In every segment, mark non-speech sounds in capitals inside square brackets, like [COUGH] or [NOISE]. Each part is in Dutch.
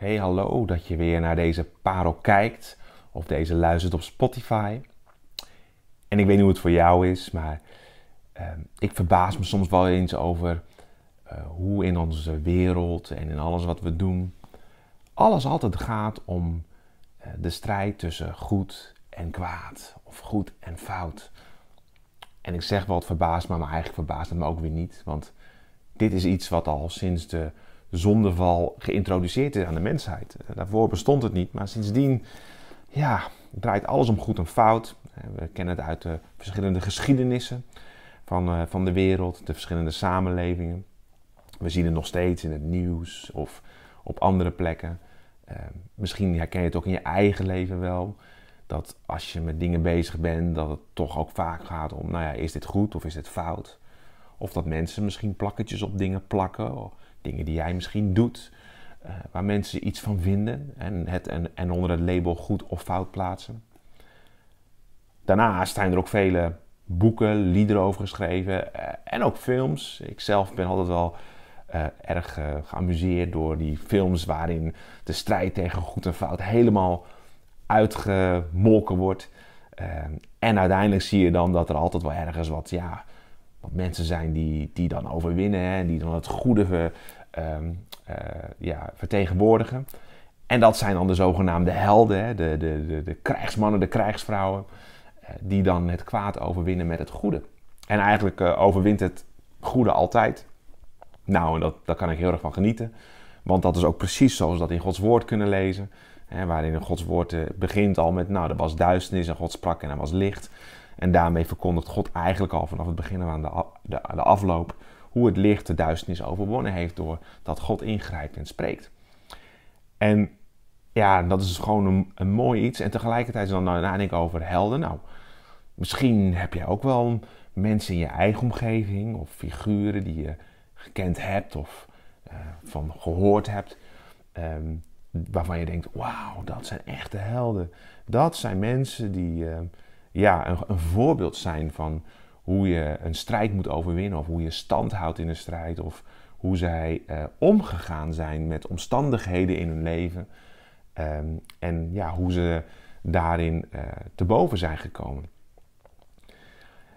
Hey, hallo, dat je weer naar deze parel kijkt of deze luistert op Spotify. En ik weet niet hoe het voor jou is, maar ehm, ik verbaas me soms wel eens over uh, hoe in onze wereld en in alles wat we doen, alles altijd gaat om uh, de strijd tussen goed en kwaad of goed en fout. En ik zeg wel het verbaast me, maar eigenlijk verbaast het me ook weer niet, want dit is iets wat al sinds de zondeval geïntroduceerd is aan de mensheid. Daarvoor bestond het niet, maar sindsdien ja, draait alles om goed en fout. We kennen het uit de verschillende geschiedenissen van, uh, van de wereld, de verschillende samenlevingen. We zien het nog steeds in het nieuws of op andere plekken. Misschien herken je het ook in je eigen leven wel. Dat als je met dingen bezig bent, dat het toch ook vaak gaat om, nou ja, is dit goed of is dit fout? Of dat mensen misschien plakketjes op dingen plakken dingen die jij misschien doet, uh, waar mensen iets van vinden en, het, en, en onder het label goed of fout plaatsen. Daarnaast zijn er ook vele boeken, liederen over geschreven uh, en ook films. Ik zelf ben altijd wel uh, erg geamuseerd door die films waarin de strijd tegen goed en fout helemaal uitgemolken wordt. en uiteindelijk zie je dan dat er altijd wel ergens wat, ja, wat mensen zijn die, die dan overwinnen en die dan het goede um, uh, ja, vertegenwoordigen. En dat zijn dan de zogenaamde helden, hè, de, de, de, de, krijgsmannen, de krijgsvrouwen, uh, die dan het kwaad overwinnen met het goede. En eigenlijk uh, overwint het goede altijd. Nou, en dat, daar kan ik heel erg van genieten. Want dat is ook precies zoals we dat in Gods woord kunnen lezen. Hè, waarin Gods woord begint al met, nou, er was duisternis en God sprak en er was licht. En daarmee verkondigt God eigenlijk al vanaf het begin aan de, afloop hoe het licht de duisternis overwonnen heeft door dat God ingrijpt en spreekt. En ja, dat is gewoon een, mooi iets. En tegelijkertijd dan nadenken over helden. Nou, misschien heb je ook wel mensen in je eigen omgeving of figuren die je gekend hebt of uh, van gehoord hebt. Um, waarvan je denkt, wauw, dat zijn echte helden. Dat zijn mensen die uh, ja, een, een, voorbeeld zijn van hoe je een strijd moet overwinnen of hoe je stand houdt in een strijd of hoe zij uh, omgegaan zijn met omstandigheden in hun leven um, en ja, hoe ze daarin uh, te boven zijn gekomen.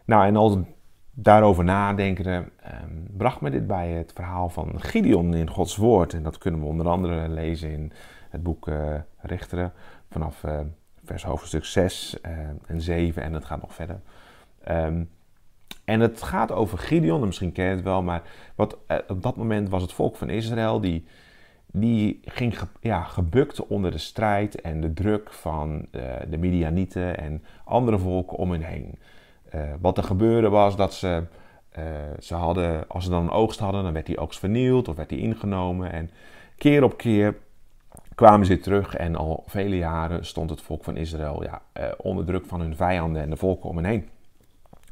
Nou, en al daarover nadenken um, bracht me dit bij het verhaal van Gideon in Gods Woord. En dat kunnen we onder andere lezen in het boek uh, Richteren vanaf vers hoofdstuk 6 en 7 en het gaat nog verder. Um, en het gaat over Gideon, misschien ken je het wel, maar wat, eh, op dat moment was het volk van Israël die, die ging ja, gebukt onder de strijd en de druk van uh, de Midianieten en andere volken om hen heen. Wat er gebeurde was dat ze, ze hadden, als ze dan een oogst hadden, dan werd die oogst vernield of werd die ingenomen. En keer op keer kwamen ze terug en al vele jaren stond het volk van Israël ja, onder druk van hun vijanden en de volken om hen heen.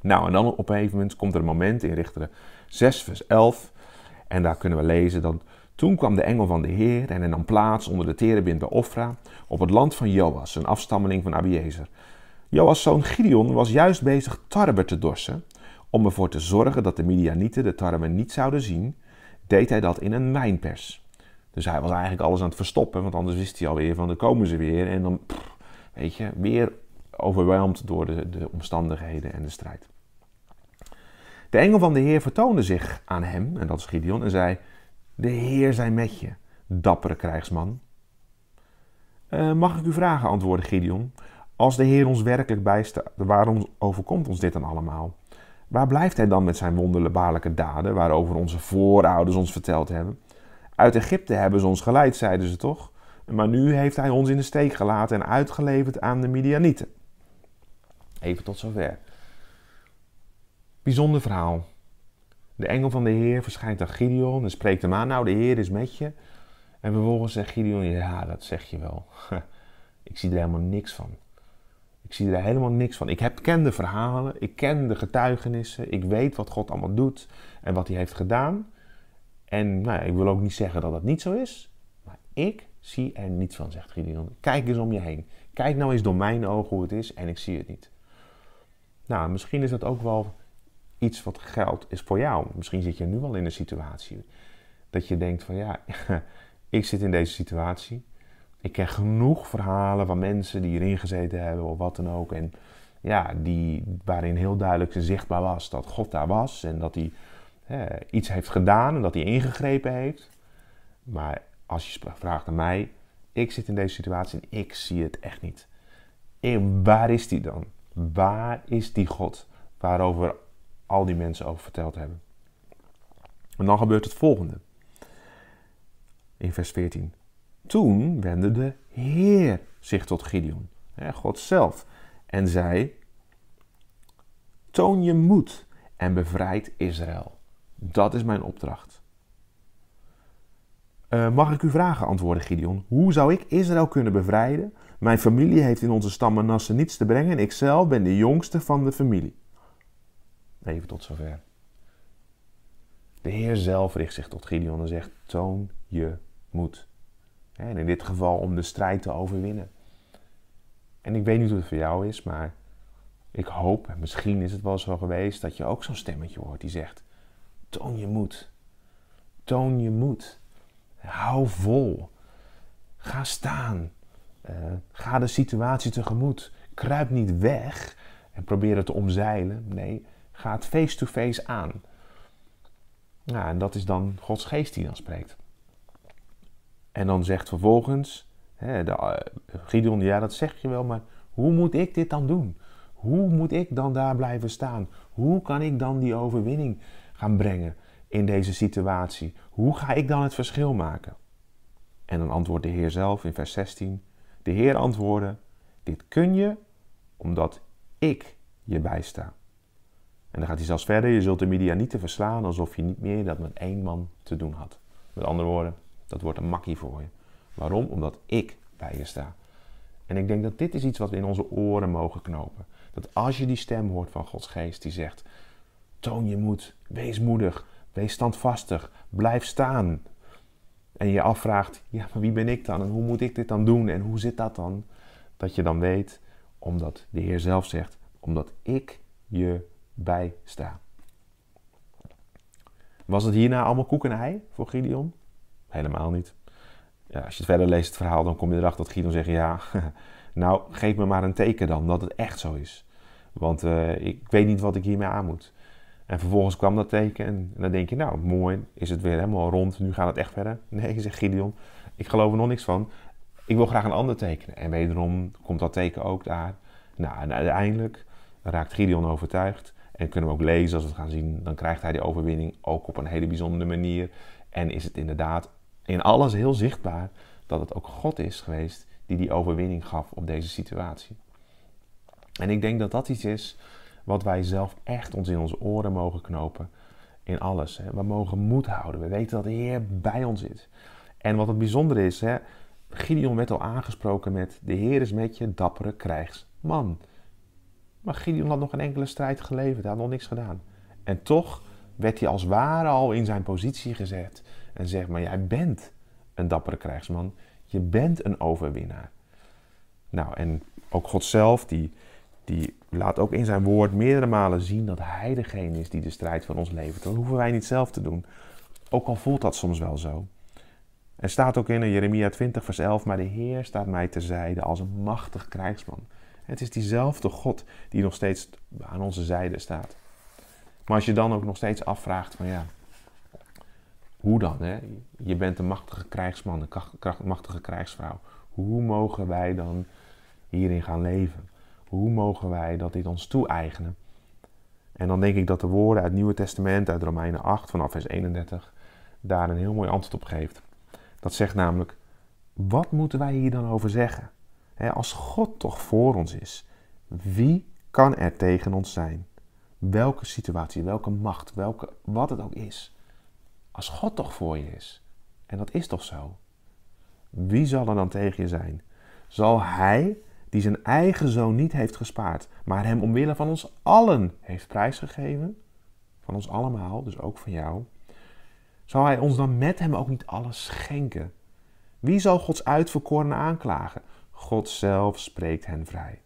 Nou, en dan op een gegeven moment komt er een moment in Richteren 6, vers 11. En daar kunnen we lezen dat toen kwam de engel van de Heer en hij nam plaats onder de terebint bij Ofra op het land van Joas, een afstammeling van Abiezer. Joas' zoon Gideon was juist bezig tarwe te dorsen. Om ervoor te zorgen dat de Midianieten de tarwe niet zouden zien, deed hij dat in een wijnpers. Dus hij was eigenlijk alles aan het verstoppen, want anders wist hij alweer van, dan komen ze weer. En dan, weet je, weer overweldigd door de, de omstandigheden en de strijd. De engel van de Heer vertoonde zich aan hem, en dat is Gideon, en zei: De Heer zij met je, dappere krijgsman. Uh, mag ik u vragen, antwoordde Gideon, als de Heer ons werkelijk bijstaat, waarom overkomt ons dit dan allemaal? Waar blijft hij dan met zijn wonderbaarlijke daden, waarover onze voorouders ons verteld hebben? Uit Egypte hebben ze ons geleid, zeiden ze toch? Maar nu heeft hij ons in de steek gelaten en uitgeleverd aan de Midianieten. Even tot zover. Bijzonder verhaal. De engel van de Heer verschijnt aan Gideon en spreekt hem aan. Nou, de Heer is met je. En vervolgens zegt Gideon, ja, dat zeg je wel. [LAUGHS] ik zie er helemaal niks van. Ik zie er helemaal niks van. Ik heb, ken de verhalen, ik ken de getuigenissen, ik weet wat God allemaal doet en wat hij heeft gedaan. En nou, ik wil ook niet zeggen dat dat niet zo is, maar ik zie er niets van, zegt Gideon. Kijk eens om je heen. Kijk nou eens door mijn ogen hoe het is en ik zie het niet. Nou, misschien is dat ook wel iets wat geldt is voor jou. Misschien zit je nu al in een situatie dat je denkt van ja, [LAUGHS] ik zit in deze situatie. Ik ken genoeg verhalen van mensen die erin gezeten hebben of wat dan ook. En ja, die, waarin heel duidelijk zichtbaar was dat God daar was en dat hij iets heeft gedaan en dat hij ingegrepen heeft. Maar als je vraagt aan mij, ik zit in deze situatie en ik zie het echt niet. En waar is die dan? Waar is die God waarover al die mensen over verteld hebben? En dan gebeurt het volgende. In vers 14. Toen wendde de Heer zich tot Gideon, God zelf, en zei: Toon je moed en bevrijd Israël. Dat is mijn opdracht. Uh, mag ik u vragen, antwoordde Gideon, hoe zou ik Israël kunnen bevrijden? Mijn familie heeft in onze stam Manasse niets te brengen en ik zelf ben de jongste van de familie. Even tot zover. De Heer zelf richt zich tot Gideon en zegt: Toon je moed. En in dit geval om de strijd te overwinnen. En ik weet niet hoe het voor jou is, maar ik hoop, en misschien is het wel zo geweest, dat je ook zo'n stemmetje hoort die zegt: Toon je moed. Toon je moed. Hou vol. Ga staan. Uh, ga de situatie tegemoet. Kruip niet weg en probeer het te omzeilen. Nee, ga het face-to-face aan. Ja, en dat is dan Gods geest die dan spreekt. En dan zegt vervolgens hè, de, uh, Gideon, ja dat zeg je wel, maar hoe moet ik dit dan doen? Hoe moet ik dan daar blijven staan? Hoe kan ik dan die overwinning gaan brengen in deze situatie? Hoe ga ik dan het verschil maken? En dan antwoordt de Heer zelf in vers 16. De Heer antwoordde: Dit kun je omdat ik je bijsta. En dan gaat hij zelfs verder: Je zult de Midianieten verslaan alsof je niet meer dat met één man te doen had. Met andere woorden, dat wordt een makkie voor je. Waarom? Omdat ik bij je sta. En ik denk dat dit is iets wat we in onze oren mogen knopen. Dat als je die stem hoort van Gods geest die zegt: toon je moed, wees moedig, wees standvastig, blijf staan. En je afvraagt: ja, maar wie ben ik dan en hoe moet ik dit dan doen en hoe zit dat dan? Dat je dan weet, omdat de Heer zelf zegt: omdat ik je bijsta. Was het hierna allemaal koek en ei voor Gideon? Helemaal niet. Ja, als je het verder leest, het verhaal, dan kom je erachter dat Gideon zegt: Ja, [LAUGHS] nou, geef me maar een teken dan dat het echt zo is. Want uh, ik weet niet wat ik hiermee aan moet. En vervolgens kwam dat teken en, dan denk je, nou mooi, is het weer helemaal rond, nu gaat het echt verder. [LAUGHS] Nee, zegt Gideon, ik geloof er nog niks van. Ik wil graag een ander teken. En wederom komt dat teken ook daar. Nou, en uiteindelijk raakt Gideon overtuigd. En kunnen we ook lezen, als we het gaan zien, dan krijgt hij die overwinning ook op een hele bijzondere manier. En is het inderdaad in alles heel zichtbaar dat het ook God is geweest die die overwinning gaf op deze situatie. En ik denk dat dat iets is wat wij zelf echt ons in onze oren mogen knopen in alles. Hè. We mogen moed houden. We weten dat de Heer bij ons is. En wat het bijzondere is, hè, Gideon werd al aangesproken met de Heer is met je, dappere krijgsman. Maar Gideon had nog geen enkele strijd geleverd, hij had nog niks gedaan. En toch werd hij als ware al in zijn positie gezet en zegt, maar jij bent een dappere krijgsman, je bent een overwinnaar. Nou, en ook God zelf, die, die laat ook in zijn woord meerdere malen zien dat hij degene is die de strijd van ons levert. Dat hoeven wij niet zelf te doen. Ook al voelt dat soms wel zo. Er staat ook in Jeremia 20, vers 11, maar de Heer staat mij terzijde als een machtig krijgsman. Het is diezelfde God die nog steeds aan onze zijde staat. Maar als je dan ook nog steeds afvraagt van ja, hoe dan? Hè? Je bent een machtige krijgsman, een machtige krijgsvrouw. Hoe mogen wij dan hierin gaan leven? Hoe mogen wij dat dit ons toe-eigenen? En dan denk ik dat de woorden uit het Nieuwe Testament, uit Romeinen 8, vanaf vers 31, daar een heel mooi antwoord op geeft. Dat zegt namelijk, wat moeten wij hier dan over zeggen? als God toch voor ons is, wie kan er tegen ons zijn? Welke situatie, welke macht, welke, wat het ook is. Als God toch voor je is, en dat is toch zo, wie zal er dan tegen je zijn? Zal Hij die zijn eigen zoon niet heeft gespaard, maar hem omwille van ons allen heeft prijsgegeven, van ons allemaal, dus ook van jou, zal hij ons dan met hem ook niet alles schenken? Wie zal Gods uitverkorenen aanklagen? God zelf spreekt hen vrij.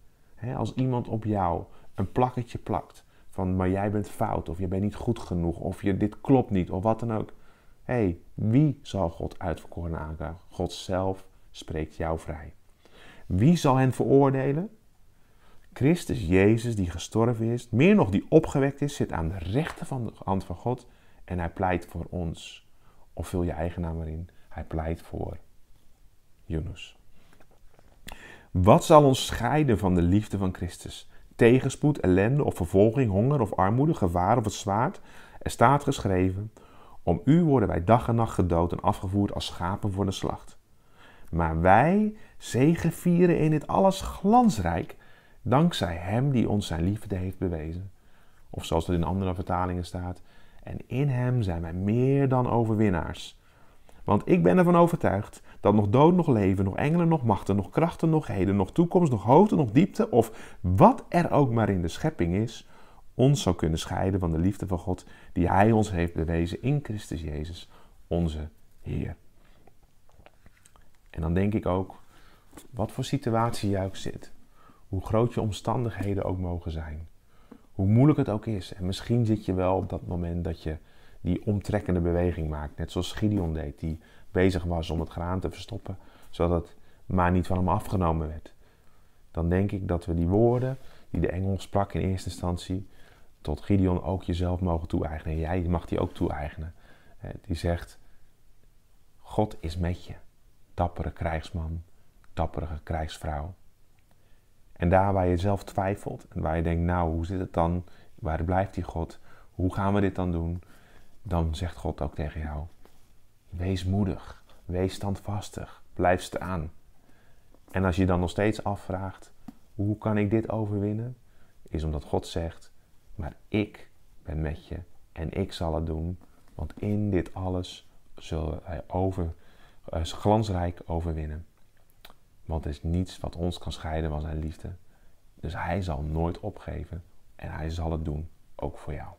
als iemand op jou een plakketje plakt van maar jij bent fout of je bent niet goed genoeg of je, dit klopt niet of wat dan ook, hey, wie zal God uitverkoren aanklagen? God zelf spreekt jou vrij. Wie zal hen veroordelen? Christus Jezus, die gestorven is, meer nog die opgewekt is, zit aan de rechter van de hand van God en hij pleit voor ons. Of vul je eigen naam erin. Hij pleit voor Yunus. Wat zal ons scheiden van de liefde van Christus? Tegenspoed, ellende of vervolging, honger of armoede, gevaar of het zwaard? Er staat geschreven: Om u worden wij dag en nacht gedood en afgevoerd als schapen voor de slacht. Maar wij zegevieren in dit alles glansrijk, dankzij Hem die ons zijn liefde heeft bewezen. Of zoals het in andere vertalingen staat: En in Hem zijn wij meer dan overwinnaars. Want ik ben ervan overtuigd dat nog dood, nog leven, nog engelen, nog machten, nog krachten, nog heden, nog toekomst, nog hoogte, nog diepte, of wat er ook maar in de schepping is, ons zou kunnen scheiden van de liefde van God die Hij ons heeft bewezen in Christus Jezus, onze Heer. En dan denk ik ook, wat voor situatie je ook zit, hoe groot je omstandigheden ook mogen zijn, hoe moeilijk het ook is. En misschien zit je wel op dat moment dat je die omtrekkende beweging maakt, net zoals Gideon deed, die bezig was om het graan te verstoppen, zodat het maar niet van hem afgenomen werd. Dan denk ik dat we die woorden die de engel sprak in eerste instantie, tot Gideon ook jezelf mogen toe-eigenen. Jij mag die ook toe-eigenen. Die zegt, God is met je, dappere krijgsman, dappere krijgsvrouw. En daar waar je zelf twijfelt en waar je denkt, nou, hoe zit het dan? Waar blijft die God? Hoe gaan we dit dan doen? Dan zegt God ook tegen jou, wees moedig, wees standvastig, blijf staan. En als je dan nog steeds afvraagt, hoe kan ik dit overwinnen? Is omdat God zegt, maar ik ben met je en ik zal het doen, want in dit alles zullen wij over, glansrijk overwinnen. Want er is niets wat ons kan scheiden van zijn liefde. Dus hij zal nooit opgeven en hij zal het doen, ook voor jou.